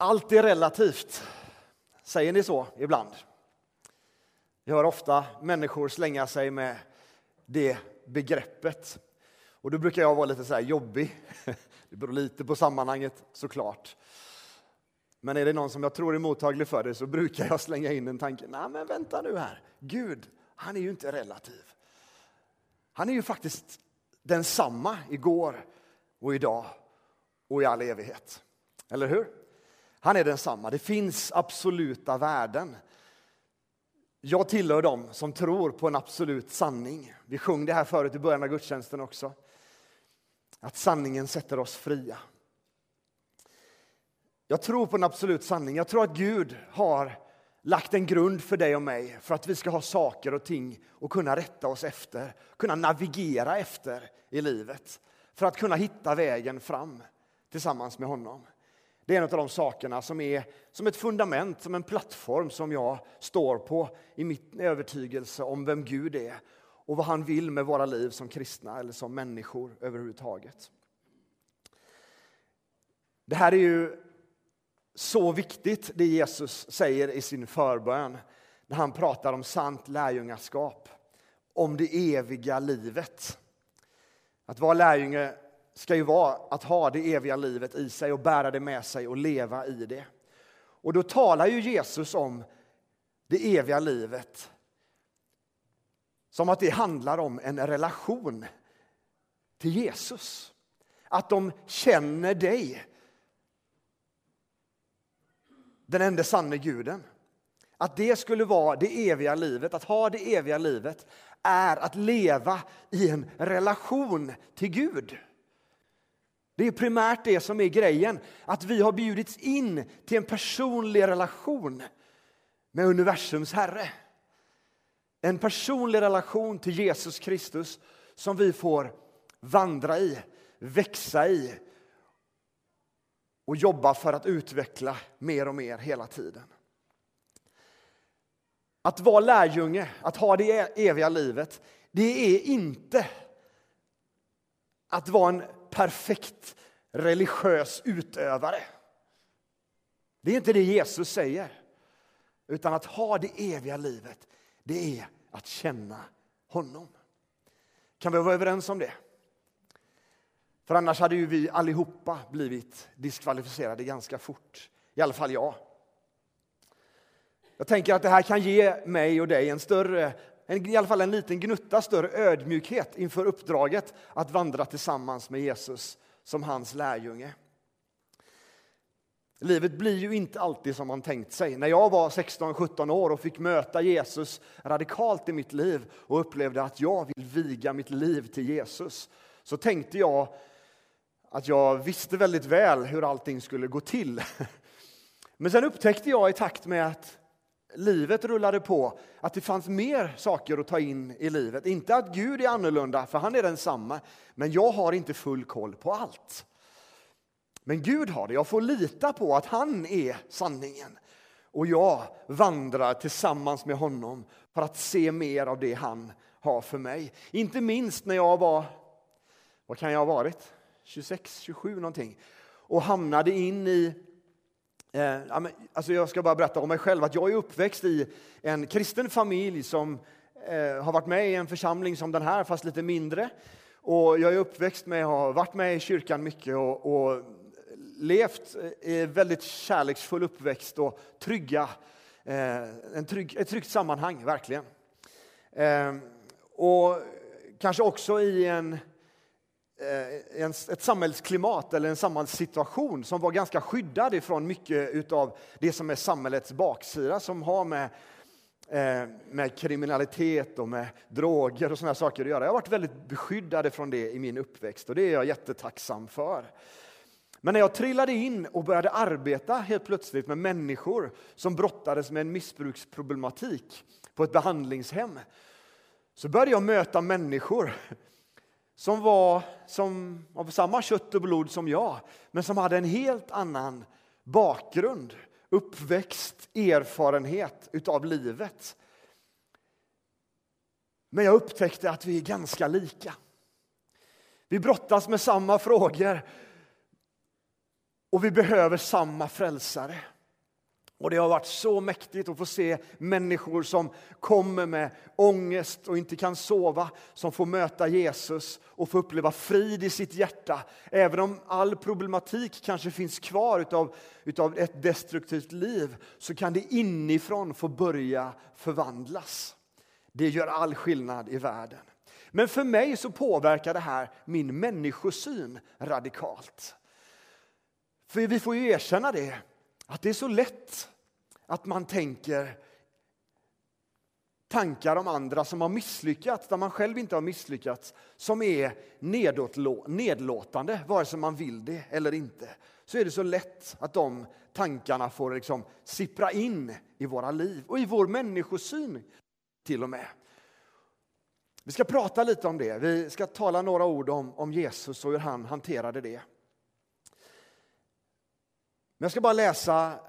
Allt är relativt. Säger ni så ibland? Jag hör ofta människor slänga sig med det begreppet. Och då brukar jag vara lite så här jobbig. Det beror lite på sammanhanget såklart. Men är det någon som jag tror är mottaglig för det så brukar jag slänga in en tanke. Nej, men vänta nu här. Gud, han är ju inte relativ. Han är ju faktiskt densamma igår och idag och i all evighet. Eller hur? Han är densamma. Det finns absoluta värden. Jag tillhör dem som tror på en absolut sanning. Vi sjöng det här förut i början av gudstjänsten också. Att sanningen sätter oss fria. Jag tror på en absolut sanning. Jag tror att Gud har lagt en grund för dig och mig för att vi ska ha saker och ting att kunna rätta oss efter, kunna navigera efter i livet, för att kunna hitta vägen fram tillsammans med honom. Det är en av de sakerna som är som ett fundament, som en plattform som jag står på i min övertygelse om vem Gud är och vad han vill med våra liv som kristna eller som människor överhuvudtaget. Det här är ju så viktigt, det Jesus säger i sin förbön när han pratar om sant lärjungaskap, om det eviga livet. Att vara lärjunge ska ju vara att ha det eviga livet i sig och bära det med sig och leva i det. Och då talar ju Jesus om det eviga livet som att det handlar om en relation till Jesus. Att de känner dig, den enda sanne guden. Att det skulle vara det eviga livet, att ha det eviga livet är att leva i en relation till Gud. Det är primärt det som är grejen, att vi har bjudits in till en personlig relation med universums Herre. En personlig relation till Jesus Kristus som vi får vandra i, växa i och jobba för att utveckla mer och mer hela tiden. Att vara lärjunge, att ha det eviga livet, det är inte att vara en perfekt religiös utövare. Det är inte det Jesus säger. Utan att ha det eviga livet, det är att känna honom. Kan vi vara överens om det? För annars hade ju vi allihopa blivit diskvalificerade ganska fort. I alla fall jag. Jag tänker att det här kan ge mig och dig en större, i alla fall en liten gnutta större ödmjukhet inför uppdraget att vandra tillsammans med Jesus som hans lärjunge. Livet blir ju inte alltid som man tänkt sig. När jag var 16-17 år och fick möta Jesus radikalt i mitt liv och upplevde att jag vill viga mitt liv till Jesus så tänkte jag att jag visste väldigt väl hur allting skulle gå till. Men sen upptäckte jag i takt med att livet rullade på att det fanns mer saker att ta in i livet. Inte att Gud är annorlunda, för han är densamma, men jag har inte full koll på allt. Men Gud har det. Jag får lita på att han är sanningen. Och jag vandrar tillsammans med honom för att se mer av det han har för mig. Inte minst när jag var, vad kan jag ha varit? 26, 27 någonting. Och hamnade in i Eh, alltså jag ska bara berätta om mig själv, att jag är uppväxt i en kristen familj som eh, har varit med i en församling som den här, fast lite mindre. Och jag är uppväxt med, har varit med i kyrkan mycket och, och levt eh, i väldigt kärleksfull uppväxt och trygga, eh, en trygg, ett tryggt sammanhang, verkligen. Eh, och kanske också i en Eh, ett samhällsklimat eller en samhällssituation som var ganska skyddad ifrån mycket av det som är samhällets baksida som har med, eh, med kriminalitet och med droger och sådana saker att göra. Jag har varit väldigt beskyddad från det i min uppväxt och det är jag jättetacksam för. Men när jag trillade in och började arbeta helt plötsligt med människor som brottades med en missbruksproblematik på ett behandlingshem så började jag möta människor som var som, av samma kött och blod som jag, men som hade en helt annan bakgrund, uppväxt, erfarenhet utav livet. Men jag upptäckte att vi är ganska lika. Vi brottas med samma frågor. Och vi behöver samma frälsare. Och Det har varit så mäktigt att få se människor som kommer med ångest och inte kan sova, som får möta Jesus och få uppleva frid i sitt hjärta. Även om all problematik kanske finns kvar utav, utav ett destruktivt liv så kan det inifrån få börja förvandlas. Det gör all skillnad i världen. Men för mig så påverkar det här min människosyn radikalt. För vi får ju erkänna det, att det är så lätt att man tänker tankar om andra som har misslyckats, där man själv inte har misslyckats, som är nedlåtande, vare sig man vill det eller inte. Så är det så lätt att de tankarna får liksom sippra in i våra liv och i vår människosyn till och med. Vi ska prata lite om det. Vi ska tala några ord om, om Jesus och hur han hanterade det. Men jag ska bara läsa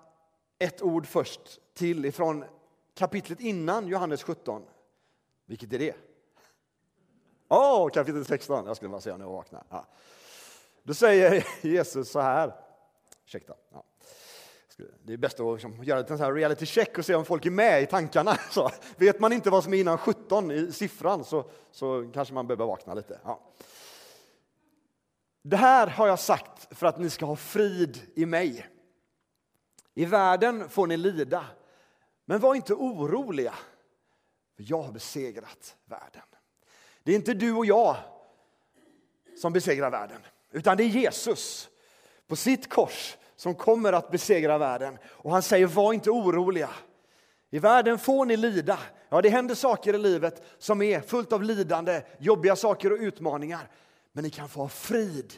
ett ord först till ifrån kapitlet innan Johannes 17. Vilket är det? Åh, oh, kapitel 16. Jag skulle bara säga när jag vaknar. Ja. Då säger Jesus så här. Ursäkta. Ja. Det är bäst att liksom göra en sån reality check och se om folk är med i tankarna. Så vet man inte vad som är innan 17 i siffran så, så kanske man behöver vakna lite. Ja. Det här har jag sagt för att ni ska ha frid i mig. I världen får ni lida, men var inte oroliga, för jag har besegrat världen. Det är inte du och jag som besegrar världen, utan det är Jesus på sitt kors som kommer att besegra världen. Och han säger, var inte oroliga. I världen får ni lida. Ja, det händer saker i livet som är fullt av lidande, jobbiga saker och utmaningar. Men ni kan få ha frid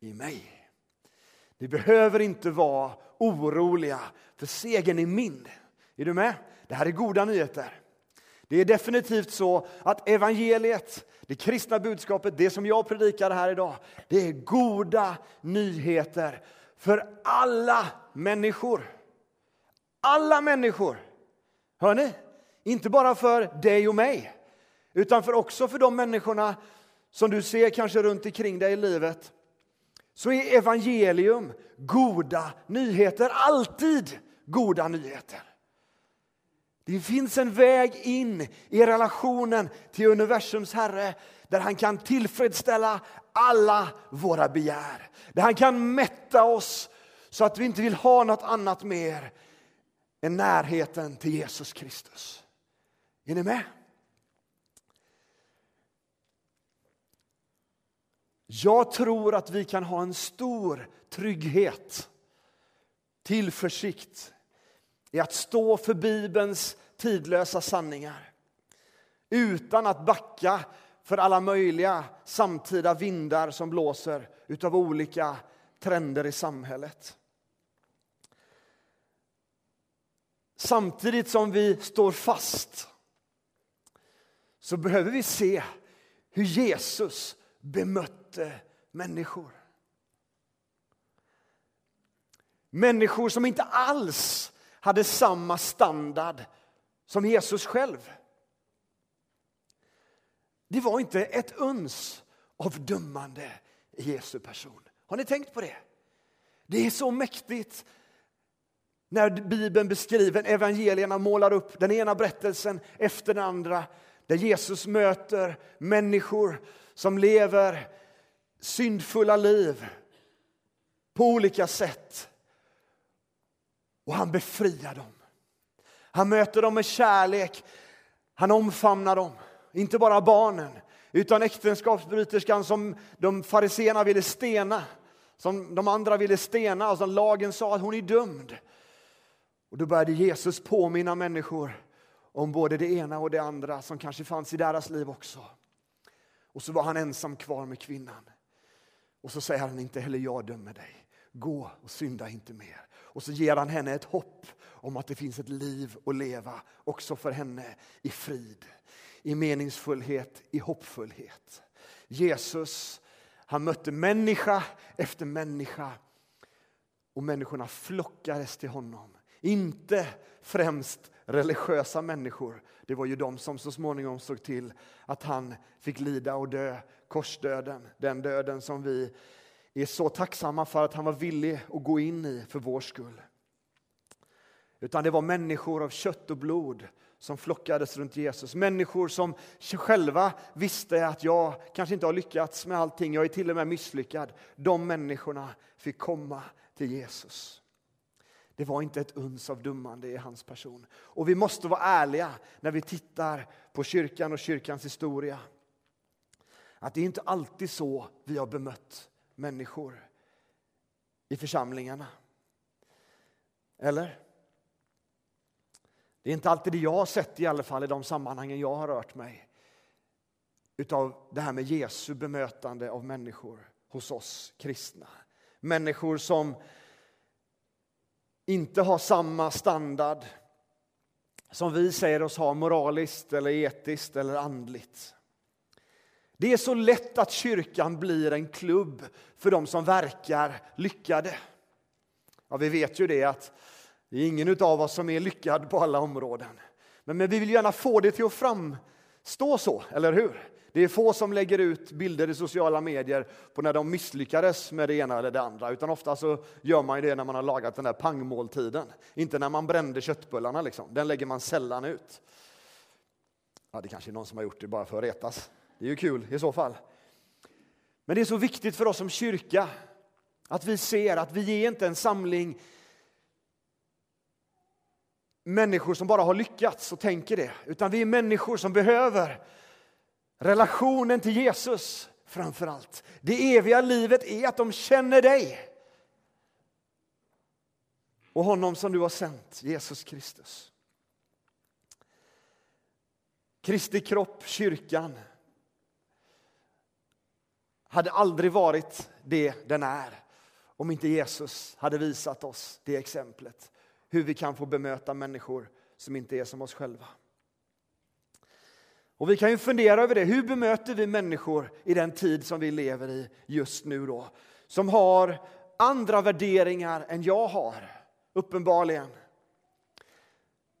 i mig. Ni behöver inte vara oroliga, för segern är min. Är du med? Det här är goda nyheter. Det är definitivt så att evangeliet, det kristna budskapet, det som jag predikar här idag, det är goda nyheter för alla människor. Alla människor. Hör ni? Inte bara för dig och mig, utan för också för de människorna som du ser kanske runt omkring dig i livet så är evangelium goda nyheter, alltid goda nyheter. Det finns en väg in i relationen till universums Herre där han kan tillfredsställa alla våra begär. Där han kan mätta oss så att vi inte vill ha något annat mer än närheten till Jesus Kristus. Är ni med? Jag tror att vi kan ha en stor trygghet, tillförsikt i att stå för Bibelns tidlösa sanningar utan att backa för alla möjliga samtida vindar som blåser utav olika trender i samhället. Samtidigt som vi står fast så behöver vi se hur Jesus bemötte människor. Människor som inte alls hade samma standard som Jesus själv. Det var inte ett uns av dömande i Jesu person. Har ni tänkt på det? Det är så mäktigt när Bibeln beskriver, evangelierna målar upp den ena berättelsen efter den andra där Jesus möter människor som lever syndfulla liv på olika sätt. Och han befriar dem. Han möter dem med kärlek. Han omfamnar dem. Inte bara barnen, utan äktenskapsbryterskan som de fariseerna ville stena. Som de andra ville stena och som lagen sa att hon är dömd. Och då började Jesus påminna människor om både det ena och det andra som kanske fanns i deras liv också. Och så var han ensam kvar med kvinnan. Och så säger han, inte heller jag dömer dig. Gå och synda inte mer. Och så ger han henne ett hopp om att det finns ett liv att leva också för henne i frid, i meningsfullhet, i hoppfullhet. Jesus, han mötte människa efter människa och människorna flockades till honom. Inte främst religiösa människor. Det var ju de som så småningom såg till att han fick lida och dö korsdöden, den döden som vi är så tacksamma för att han var villig att gå in i för vår skull. Utan det var människor av kött och blod som flockades runt Jesus. Människor som själva visste att jag kanske inte har lyckats med allting, jag är till och med misslyckad. De människorna fick komma till Jesus. Det var inte ett uns av dummande i hans person. Och vi måste vara ärliga när vi tittar på kyrkan och kyrkans historia. Att det är inte alltid så vi har bemött människor i församlingarna. Eller? Det är inte alltid det jag har sett i alla fall i de sammanhangen jag har rört mig. Utav det här med Jesu bemötande av människor hos oss kristna. Människor som inte har samma standard som vi säger oss ha moraliskt, eller etiskt eller andligt. Det är så lätt att kyrkan blir en klubb för de som verkar lyckade. Ja, vi vet ju det att det är ingen av oss som är lyckad på alla områden. Men, men vi vill gärna få det till att framstå så, eller hur? Det är få som lägger ut bilder i sociala medier på när de misslyckades med det ena eller det andra, utan ofta så gör man det när man har lagat den där pangmåltiden. Inte när man brände köttbullarna, liksom. den lägger man sällan ut. Ja, det kanske är någon som har gjort det bara för att retas. Det är ju kul i så fall. Men det är så viktigt för oss som kyrka att vi ser att vi är inte en samling människor som bara har lyckats och tänker det, utan vi är människor som behöver relationen till Jesus framför allt. Det eviga livet är att de känner dig och honom som du har sänt, Jesus Kristus. Kristi kropp, kyrkan, hade aldrig varit det den är om inte Jesus hade visat oss det exemplet hur vi kan få bemöta människor som inte är som oss själva. Och Vi kan ju fundera över det. Hur bemöter vi människor i den tid som vi lever i just nu då? Som har andra värderingar än jag har, uppenbarligen.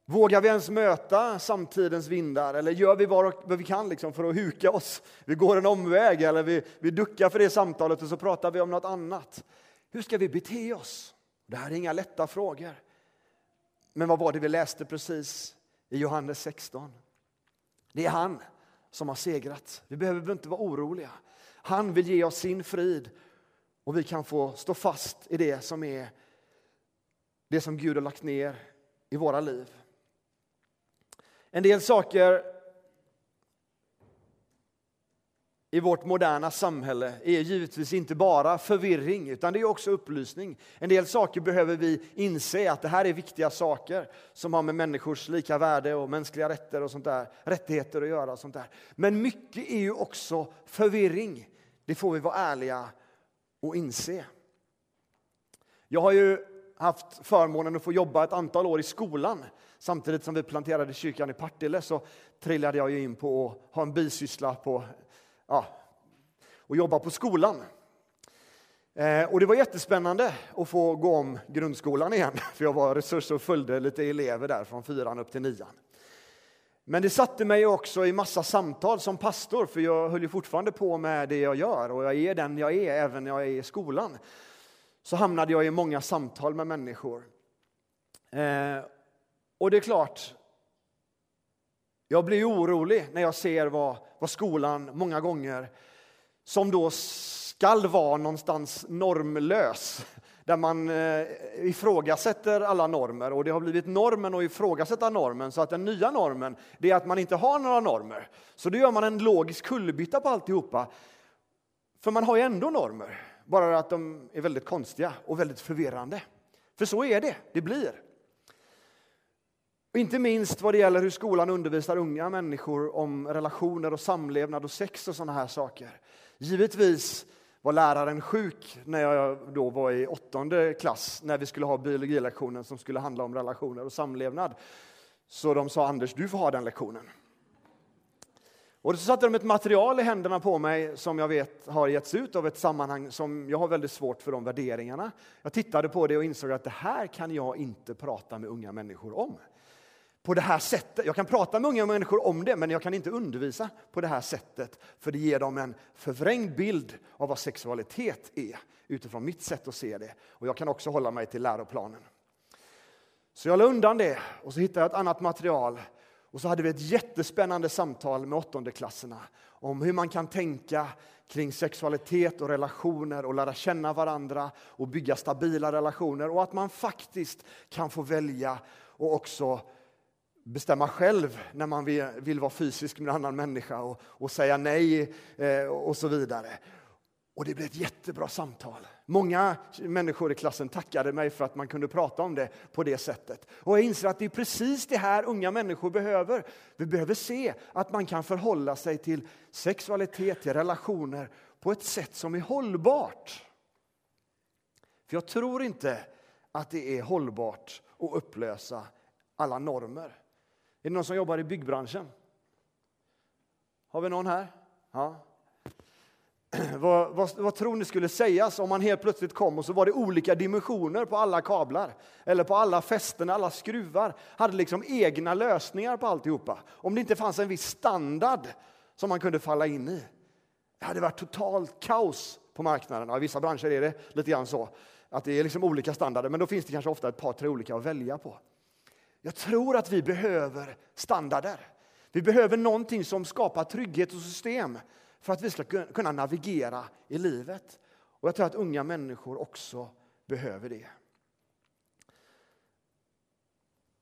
Vågar vi ens möta samtidens vindar eller gör vi vad vi kan liksom för att huka oss? Vi går en omväg eller vi, vi duckar för det samtalet och så pratar vi om något annat. Hur ska vi bete oss? Det här är inga lätta frågor. Men vad var det vi läste precis i Johannes 16? Det är han som har segrat. Vi behöver inte vara oroliga. Han vill ge oss sin frid och vi kan få stå fast i det som är det som Gud har lagt ner i våra liv. En del saker i vårt moderna samhälle är givetvis inte bara förvirring, utan det är också upplysning. En del saker behöver vi inse att det här är viktiga saker som har med människors lika värde och mänskliga rätter och sånt där, rättigheter att göra. Och sånt där. Men mycket är ju också förvirring. Det får vi vara ärliga och inse. Jag har ju haft förmånen att få jobba ett antal år i skolan. Samtidigt som vi planterade kyrkan i Partille så trillade jag in på att ha en bisyssla på ja, och jobba på skolan. Eh, och det var jättespännande att få gå om grundskolan igen, för jag var resurs och följde lite elever där från fyran upp till nian. Men det satte mig också i massa samtal som pastor, för jag höll ju fortfarande på med det jag gör och jag är den jag är även när jag är i skolan. Så hamnade jag i många samtal med människor. Eh, och det är klart, jag blir orolig när jag ser vad, vad skolan många gånger, som då skall vara någonstans normlös, där man eh, ifrågasätter alla normer och det har blivit normen att ifrågasätta normen så att den nya normen det är att man inte har några normer. Så då gör man en logisk kullerbytta på alltihopa. För man har ju ändå normer, bara att de är väldigt konstiga och väldigt förvirrande. För så är det, det blir. Och inte minst vad det gäller hur skolan undervisar unga människor om relationer och samlevnad och sex och sådana här saker. Givetvis var läraren sjuk när jag då var i åttonde klass när vi skulle ha biologilektionen som skulle handla om relationer och samlevnad. Så de sa Anders, du får ha den lektionen. Och så satte de ett material i händerna på mig som jag vet har getts ut av ett sammanhang som jag har väldigt svårt för de värderingarna. Jag tittade på det och insåg att det här kan jag inte prata med unga människor om på det här sättet. Jag kan prata med unga människor om det, men jag kan inte undervisa på det här sättet, för det ger dem en förvrängd bild av vad sexualitet är. utifrån mitt sätt att se det. Och jag kan också hålla mig till läroplanen. Så jag la undan det och så hittade jag ett annat material. Och så hade vi ett jättespännande samtal med åttondeklasserna om hur man kan tänka kring sexualitet och relationer och lära känna varandra och bygga stabila relationer och att man faktiskt kan få välja och också bestämma själv när man vill, vill vara fysisk med en annan människa och, och säga nej eh, och så vidare. Och det blev ett jättebra samtal. Många människor i klassen tackade mig för att man kunde prata om det på det sättet. Och jag inser att det är precis det här unga människor behöver. Vi behöver se att man kan förhålla sig till sexualitet, till relationer på ett sätt som är hållbart. För jag tror inte att det är hållbart att upplösa alla normer. Är det någon som jobbar i byggbranschen? Har vi någon här? Ja, vad, vad, vad, tror ni skulle sägas om man helt plötsligt kom och så var det olika dimensioner på alla kablar eller på alla fästen, alla skruvar, hade liksom egna lösningar på alltihopa. Om det inte fanns en viss standard som man kunde falla in i. Det hade varit totalt kaos på marknaden. Ja, I vissa branscher är det lite grann så att det är liksom olika standarder, men då finns det kanske ofta ett par, tre olika att välja på. Jag tror att vi behöver standarder. Vi behöver någonting som skapar trygghet och system för att vi ska kunna navigera i livet. Och jag tror att unga människor också behöver det.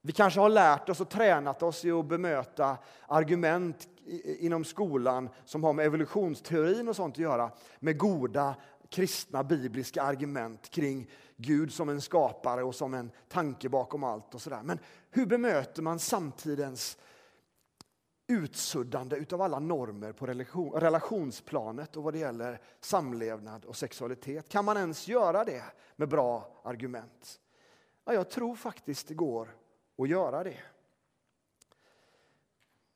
Vi kanske har lärt oss och tränat oss i att bemöta argument inom skolan som har med evolutionsteorin och sånt att göra, med goda kristna bibliska argument kring Gud som en skapare och som en tanke bakom allt. och sådär. Men hur bemöter man samtidens utsuddande av alla normer på relation, relationsplanet och vad det gäller samlevnad och sexualitet. Kan man ens göra det med bra argument? Ja, jag tror faktiskt det går att göra det.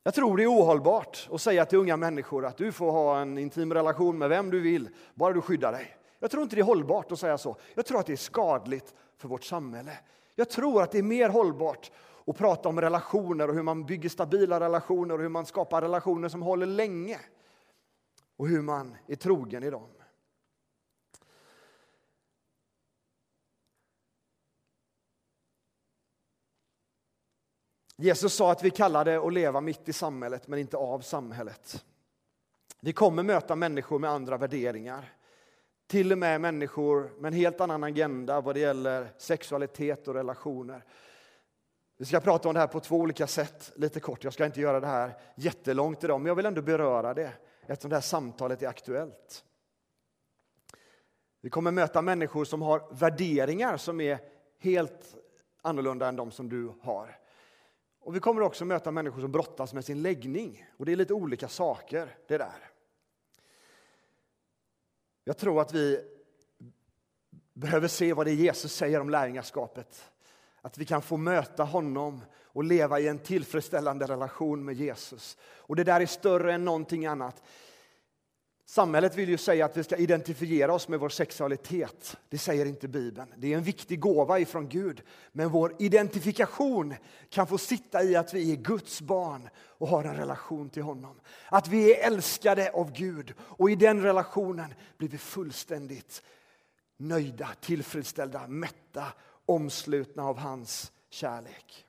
Jag tror det är ohållbart att säga till unga människor att du får ha en intim relation med vem du vill, bara du skyddar dig. Jag tror inte det är hållbart att säga så. Jag tror att det är skadligt för vårt samhälle. Jag tror att det är mer hållbart att prata om relationer och hur man bygger stabila relationer och hur man skapar relationer som håller länge. Och hur man är trogen i dem. Jesus sa att vi kallar det att leva mitt i samhället, men inte av samhället. Vi kommer möta människor med andra värderingar. Till och med människor med en helt annan agenda vad det gäller sexualitet och relationer. Vi ska prata om det här på två olika sätt, lite kort. Jag ska inte göra det här jättelångt idag, men jag vill ändå beröra det eftersom det här samtalet är aktuellt. Vi kommer möta människor som har värderingar som är helt annorlunda än de som du har. Och Vi kommer också möta människor som brottas med sin läggning. Och Det är lite olika saker, det där. Jag tror att vi behöver se vad det är Jesus säger om lärjungaskapet. Att vi kan få möta honom och leva i en tillfredsställande relation med Jesus. Och det där är större än någonting annat. Samhället vill ju säga att vi ska identifiera oss med vår sexualitet. Det säger inte Bibeln. Det är en viktig gåva ifrån Gud. Men vår identifikation kan få sitta i att vi är Guds barn och har en relation till honom. Att vi är älskade av Gud och i den relationen blir vi fullständigt nöjda, tillfredsställda, mätta omslutna av hans kärlek.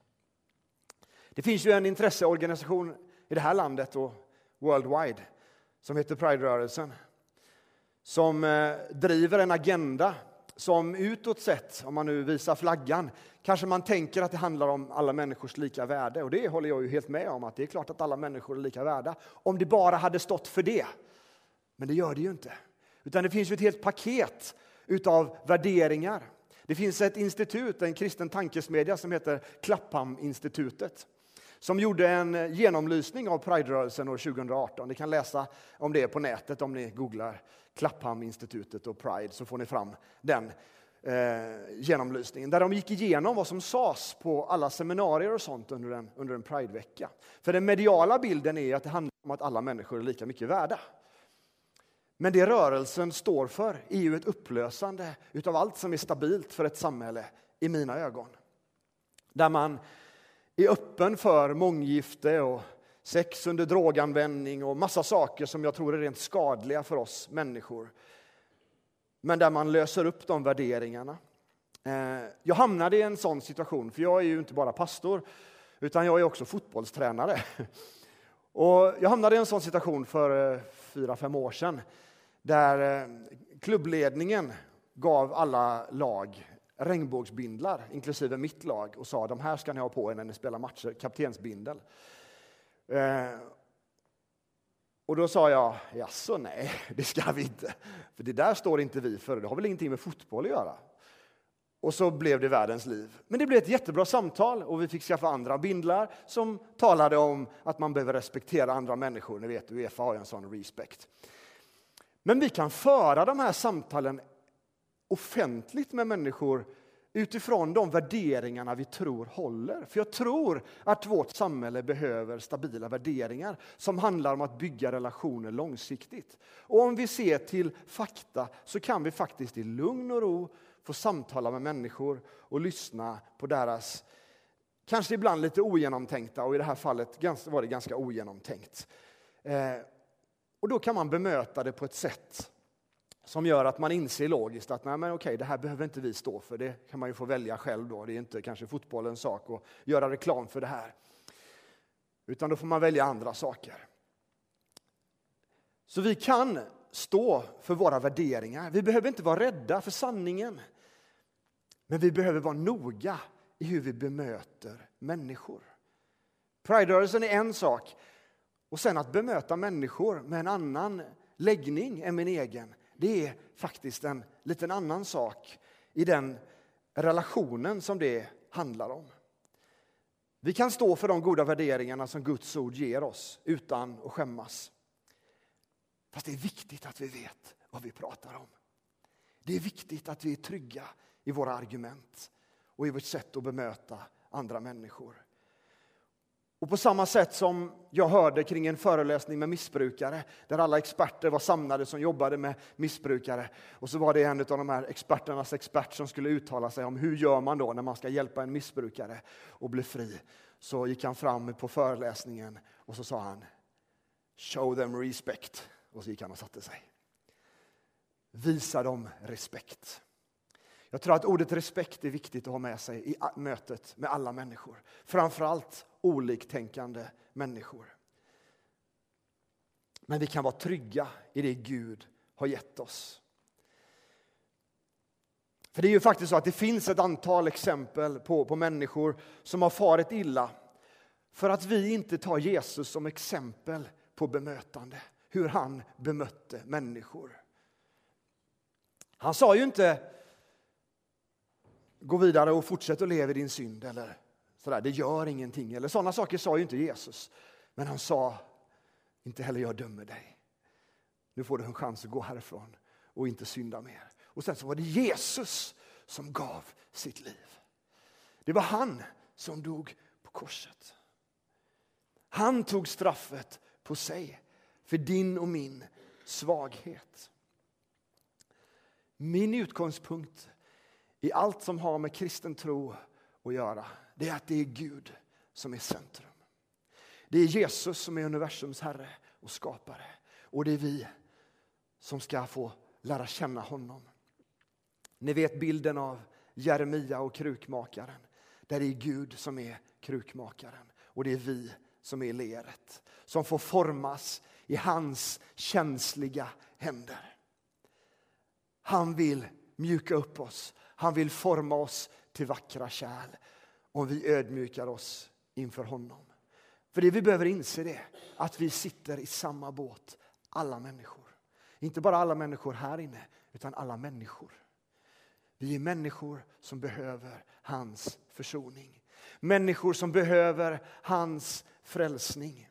Det finns ju en intresseorganisation i det här landet och worldwide som heter Pride-rörelsen som eh, driver en agenda som utåt sett, om man nu visar flaggan, kanske man tänker att det handlar om alla människors lika värde. Och det håller jag ju helt med om, att det är klart att alla människor är lika värda. Om det bara hade stått för det. Men det gör det ju inte. Utan det finns ju ett helt paket utav värderingar det finns ett institut, en kristen tankesmedja som heter Klappham-institutet som gjorde en eh, genomlysning av Pride-rörelsen år 2018. Ni kan läsa om det på nätet om ni googlar Klappham-institutet och Pride så får ni fram den eh, genomlysningen där de gick igenom vad som sades på alla seminarier och sånt under en, under en Pride-vecka. För den mediala bilden är att det handlar om att alla människor är lika mycket värda. Men det rörelsen står för är ju ett upplösande av allt som är stabilt för ett samhälle i mina ögon. Där man är öppen för månggifte och sex under droganvändning och massa saker som jag tror är rent skadliga för oss människor. men där man löser upp de värderingarna. Eh, jag hamnade i en sån situation, för jag är ju inte bara pastor, utan jag är också fotbollstränare. Och jag hamnade i en sån situation för eh, fyra, fem år sedan, där eh, klubbledningen gav alla lag regnbågsbindlar, inklusive mitt lag, och sa de här ska ni ha på er när ni spelar matcher, kaptensbindel. Eh, och då sa jag, jaså nej, det ska vi inte. För det där står inte vi för, det har väl ingenting med fotboll att göra. Och så blev det världens liv. Men det blev ett jättebra samtal och vi fick skaffa andra bindlar som talade om att man behöver respektera andra människor. Ni vet, Uefa har ju en sån respekt. Men vi kan föra de här samtalen offentligt med människor utifrån de värderingarna vi tror håller. För jag tror att vårt samhälle behöver stabila värderingar som handlar om att bygga relationer långsiktigt. Och om vi ser till fakta så kan vi faktiskt i lugn och ro få samtala med människor och lyssna på deras kanske ibland lite ogenomtänkta och i det här fallet var det ganska ogenomtänkt. Eh, och då kan man bemöta det på ett sätt som gör att man inser logiskt att nej, men okej, det här behöver inte vi stå för. Det kan man ju få välja själv då. Det är inte kanske fotbollens sak att göra reklam för det här. Utan då får man välja andra saker. Så vi kan stå för våra värderingar. Vi behöver inte vara rädda för sanningen. Men vi behöver vara noga i hur vi bemöter människor. Pride-rörelsen är en sak. Och sen att bemöta människor med en annan läggning än min egen det är faktiskt en liten annan sak i den relationen som det handlar om. Vi kan stå för de goda värderingarna som Guds ord ger oss utan att skämmas. Fast det är viktigt att vi vet vad vi pratar om. Det är viktigt att vi är trygga i våra argument och i vårt sätt att bemöta andra människor. Och på samma sätt som jag hörde kring en föreläsning med missbrukare, där alla experter var samlade som jobbade med missbrukare. Och så var det en av de här experternas expert som skulle uttala sig om hur gör man då när man ska hjälpa en missbrukare att bli fri. Så gick han fram på föreläsningen och så sa han Show them respect. Och så gick han och satte sig. Visa dem respekt. Jag tror att ordet respekt är viktigt att ha med sig i mötet med alla människor. Framförallt oliktänkande människor. Men vi kan vara trygga i det Gud har gett oss. För det är ju faktiskt så att det finns ett antal exempel på, på människor som har farit illa för att vi inte tar Jesus som exempel på bemötande, hur han bemötte människor. Han sa ju inte gå vidare och fortsätt att leva i din synd eller sådär, det gör ingenting. Eller sådana saker sa ju inte Jesus. Men han sa, inte heller jag dömer dig. Nu får du en chans att gå härifrån och inte synda mer. Och sen så var det Jesus som gav sitt liv. Det var han som dog på korset. Han tog straffet på sig för din och min svaghet. Min utgångspunkt i allt som har med kristen tro att göra, det är att det är Gud som är centrum. Det är Jesus som är universums herre och skapare. Och det är vi som ska få lära känna honom. Ni vet bilden av Jeremia och krukmakaren. Där det är Gud som är krukmakaren och det är vi som är leret. Som får formas i hans känsliga händer. Han vill mjuka upp oss. Han vill forma oss till vackra kärl om vi ödmjukar oss inför honom. För det vi behöver inse det att vi sitter i samma båt, alla människor. Inte bara alla människor här inne, utan alla människor. Vi är människor som behöver hans försoning. Människor som behöver hans frälsning.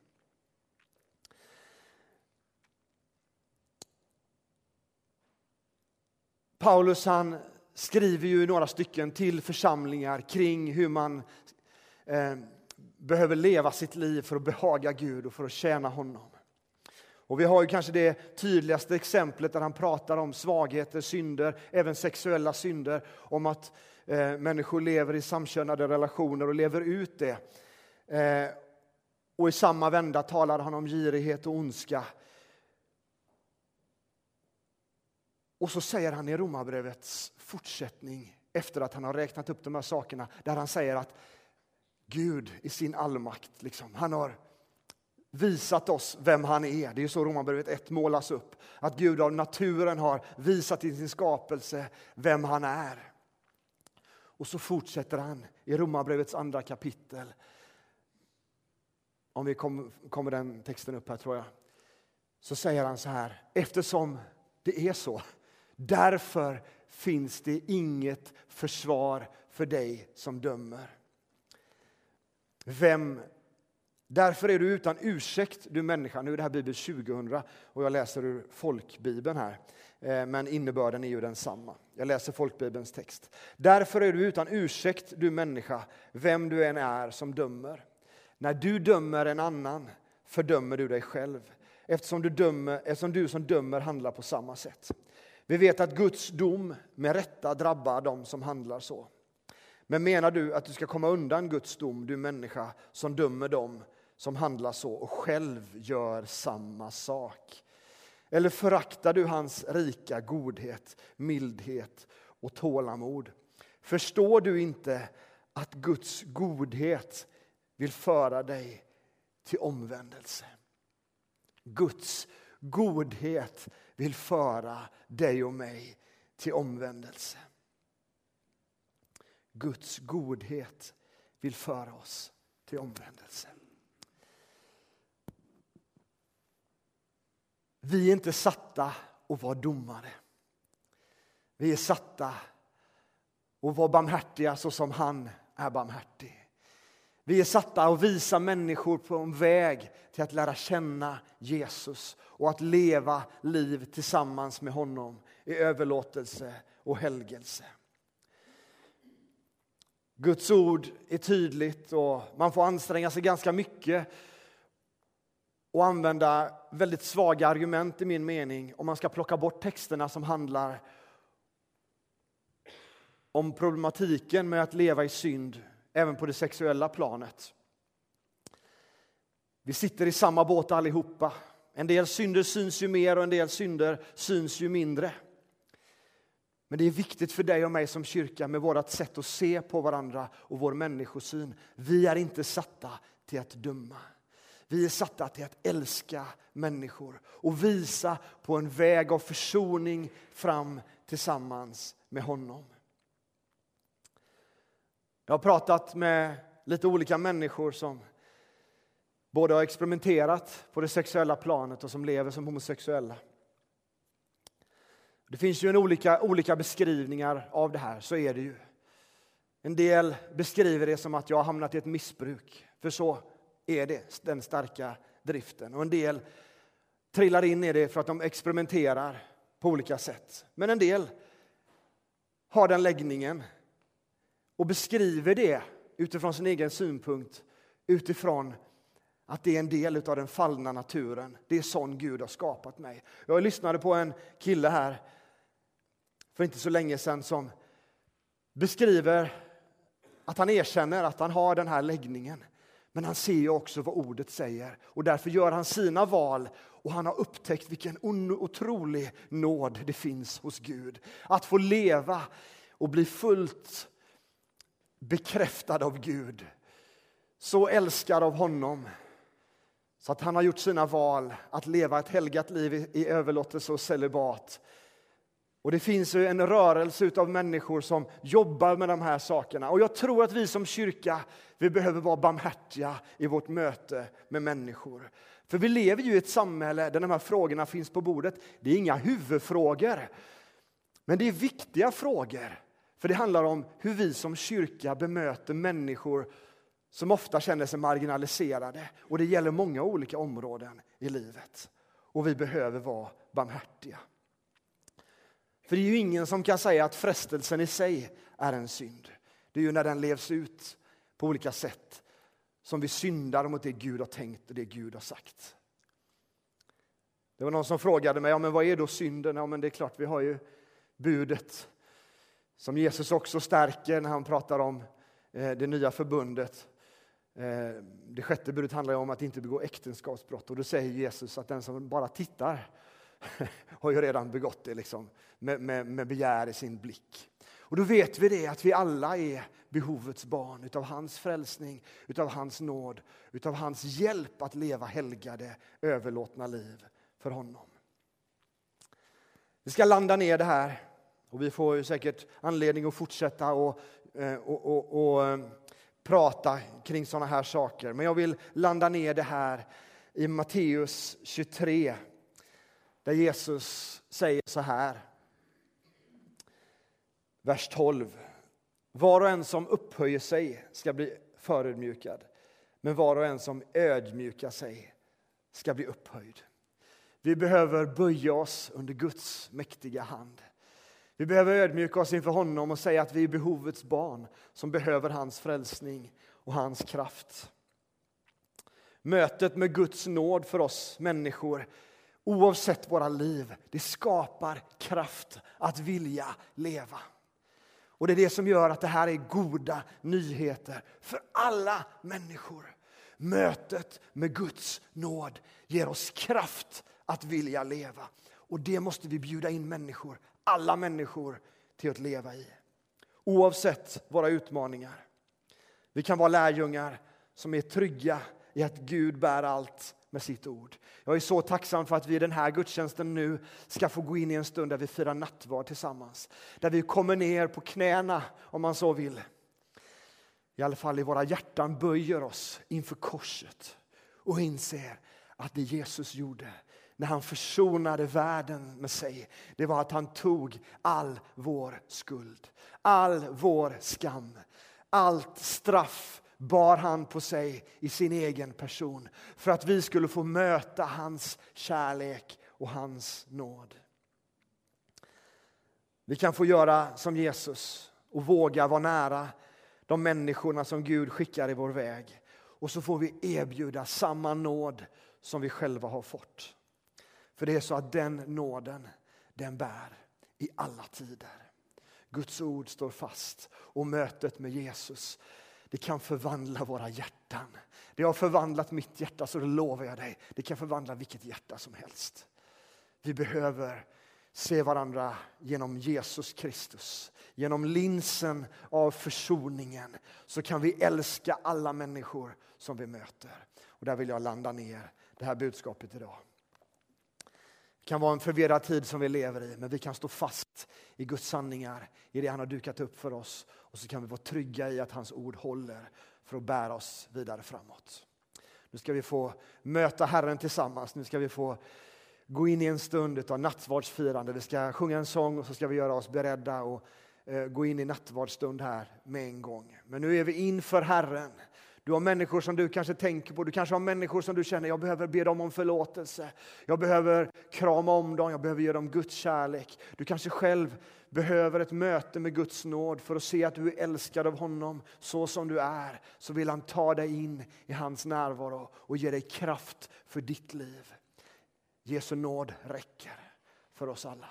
Paulus han skriver ju några stycken till församlingar kring hur man eh, behöver leva sitt liv för att behaga Gud och för att tjäna honom. Och vi har ju kanske det tydligaste exemplet där han pratar om svagheter, synder, även sexuella synder, om att eh, människor lever i samkönade relationer och lever ut det. Eh, och i samma vända talar han om girighet och ondska Och så säger han i Romarbrevets fortsättning efter att han har räknat upp de här sakerna där han säger att Gud i sin allmakt, liksom, han har visat oss vem han är. Det är så Romarbrevet 1 målas upp. Att Gud av naturen har visat i sin skapelse vem han är. Och så fortsätter han i Romarbrevets andra kapitel. Om vi kommer den texten upp här tror jag. Så säger han så här, eftersom det är så, därför finns det inget försvar för dig som dömer. Vem Därför är du utan ursäkt, du människa. Nu är det här Bibel 2000 och jag läser ur folkbibeln här. Eh, men innebörden är ju densamma. Jag läser folkbibelns text. Därför är du utan ursäkt, du människa, vem du än är som dömer. När du dömer en annan fördömer du dig själv eftersom du, dömer, eftersom du som dömer handlar på samma sätt. Vi vet att Guds dom med rätta drabbar dem som handlar så. Men menar du att du ska komma undan Guds dom, du människa som dömer dem som handlar så och själv gör samma sak? Eller föraktar du hans rika godhet, mildhet och tålamod? Förstår du inte att Guds godhet vill föra dig till omvändelse? Guds godhet vill föra dig och mig till omvändelse. Guds godhet vill föra oss till omvändelse. Vi är inte satta att vara domare. Vi är satta att vara barmhärtiga så som han är barmhärtig. Vi är satta att visa människor på en väg till att lära känna Jesus och att leva liv tillsammans med honom i överlåtelse och helgelse. Guds ord är tydligt och man får anstränga sig ganska mycket och använda väldigt svaga argument i min mening om man ska plocka bort texterna som handlar om problematiken med att leva i synd även på det sexuella planet. Vi sitter i samma båt allihopa. En del synder syns ju mer och en del synder syns ju mindre. Men det är viktigt för dig och mig som kyrka med vårt sätt att se på varandra och vår människosyn. Vi är inte satta till att döma. Vi är satta till att älska människor och visa på en väg av försoning fram tillsammans med honom. Jag har pratat med lite olika människor som både har experimenterat på det sexuella planet och som lever som homosexuella. Det finns ju en olika, olika beskrivningar av det här, så är det ju. En del beskriver det som att jag har hamnat i ett missbruk, för så är det, den starka driften. Och en del trillar in i det för att de experimenterar på olika sätt. Men en del har den läggningen och beskriver det utifrån sin egen synpunkt, utifrån att det är en del av den fallna naturen. Det är sån Gud har skapat mig. Jag lyssnade på en kille här för inte så länge sedan som beskriver att han erkänner att han har den här läggningen. Men han ser ju också vad ordet säger och därför gör han sina val och han har upptäckt vilken otrolig nåd det finns hos Gud. Att få leva och bli fullt bekräftad av Gud. Så älskad av honom så att han har gjort sina val att leva ett helgat liv i överlåtelse och celibat och Det finns en rörelse av människor som jobbar med de här sakerna. Och Jag tror att vi som kyrka vi behöver vara barmhärtiga i vårt möte med människor. För vi lever ju i ett samhälle där de här frågorna finns på bordet. Det är inga huvudfrågor, men det är viktiga frågor. För det handlar om hur vi som kyrka bemöter människor som ofta känner sig marginaliserade. Och det gäller många olika områden i livet. Och vi behöver vara barmhärtiga. För det är ju ingen som kan säga att frestelsen i sig är en synd. Det är ju när den levs ut på olika sätt som vi syndar mot det Gud har tänkt och det Gud har sagt. Det var någon som frågade mig, ja, men vad är då synden? Ja, men det är klart, vi har ju budet som Jesus också stärker när han pratar om eh, det nya förbundet. Eh, det sjätte budet handlar om att inte begå äktenskapsbrott och då säger Jesus att den som bara tittar har ju redan begått det liksom, med, med, med begär i sin blick. Och då vet vi det att vi alla är behovets barn utav hans frälsning, utav hans nåd, utav hans hjälp att leva helgade, överlåtna liv för honom. Vi ska landa ner det här och vi får säkert anledning att fortsätta och, eh, och, och, och eh, prata kring sådana här saker. Men jag vill landa ner det här i Matteus 23 där Jesus säger så här. Vers 12. Var och en som upphöjer sig ska bli förödmjukad, men var och en som ödmjukar sig ska bli upphöjd. Vi behöver böja oss under Guds mäktiga hand. Vi behöver ödmjuka oss inför honom och säga att vi är behovets barn som behöver hans frälsning och hans kraft. Mötet med Guds nåd för oss människor, oavsett våra liv, det skapar kraft att vilja leva. Och Det är det som gör att det här är goda nyheter för alla människor. Mötet med Guds nåd ger oss kraft att vilja leva. Och det måste vi bjuda in människor, alla människor, till att leva i. Oavsett våra utmaningar. Vi kan vara lärjungar som är trygga i att Gud bär allt med sitt ord. Jag är så tacksam för att vi i den här gudstjänsten nu ska få gå in i en stund där vi firar nattvard tillsammans. Där vi kommer ner på knäna, om man så vill. I alla fall i våra hjärtan böjer oss inför korset och inser att det Jesus gjorde när han försonade världen med sig, det var att han tog all vår skuld, all vår skam, allt straff bar han på sig i sin egen person för att vi skulle få möta hans kärlek och hans nåd. Vi kan få göra som Jesus och våga vara nära de människorna som Gud skickar i vår väg. Och så får vi erbjuda samma nåd som vi själva har fått. För det är så att den nåden, den bär i alla tider. Guds ord står fast och mötet med Jesus det kan förvandla våra hjärtan. Det har förvandlat mitt hjärta, så det lovar jag dig. Det kan förvandla vilket hjärta som helst. Vi behöver se varandra genom Jesus Kristus. Genom linsen av försoningen så kan vi älska alla människor som vi möter. Och där vill jag landa ner det här budskapet idag. Det kan vara en förvirrad tid som vi lever i, men vi kan stå fast i Guds sanningar, i det han har dukat upp för oss. Och så kan vi vara trygga i att hans ord håller för att bära oss vidare framåt. Nu ska vi få möta Herren tillsammans. Nu ska vi få gå in i en stund av nattvardsfirande. Vi ska sjunga en sång och så ska vi göra oss beredda och eh, gå in i nattvardsstund här med en gång. Men nu är vi inför Herren. Du har människor som du kanske tänker på, du kanske har människor som du känner, jag behöver be dem om förlåtelse. Jag behöver krama om dem, jag behöver ge dem Guds kärlek. Du kanske själv behöver ett möte med Guds nåd för att se att du är älskad av honom så som du är. Så vill han ta dig in i hans närvaro och ge dig kraft för ditt liv. Jesu nåd räcker för oss alla.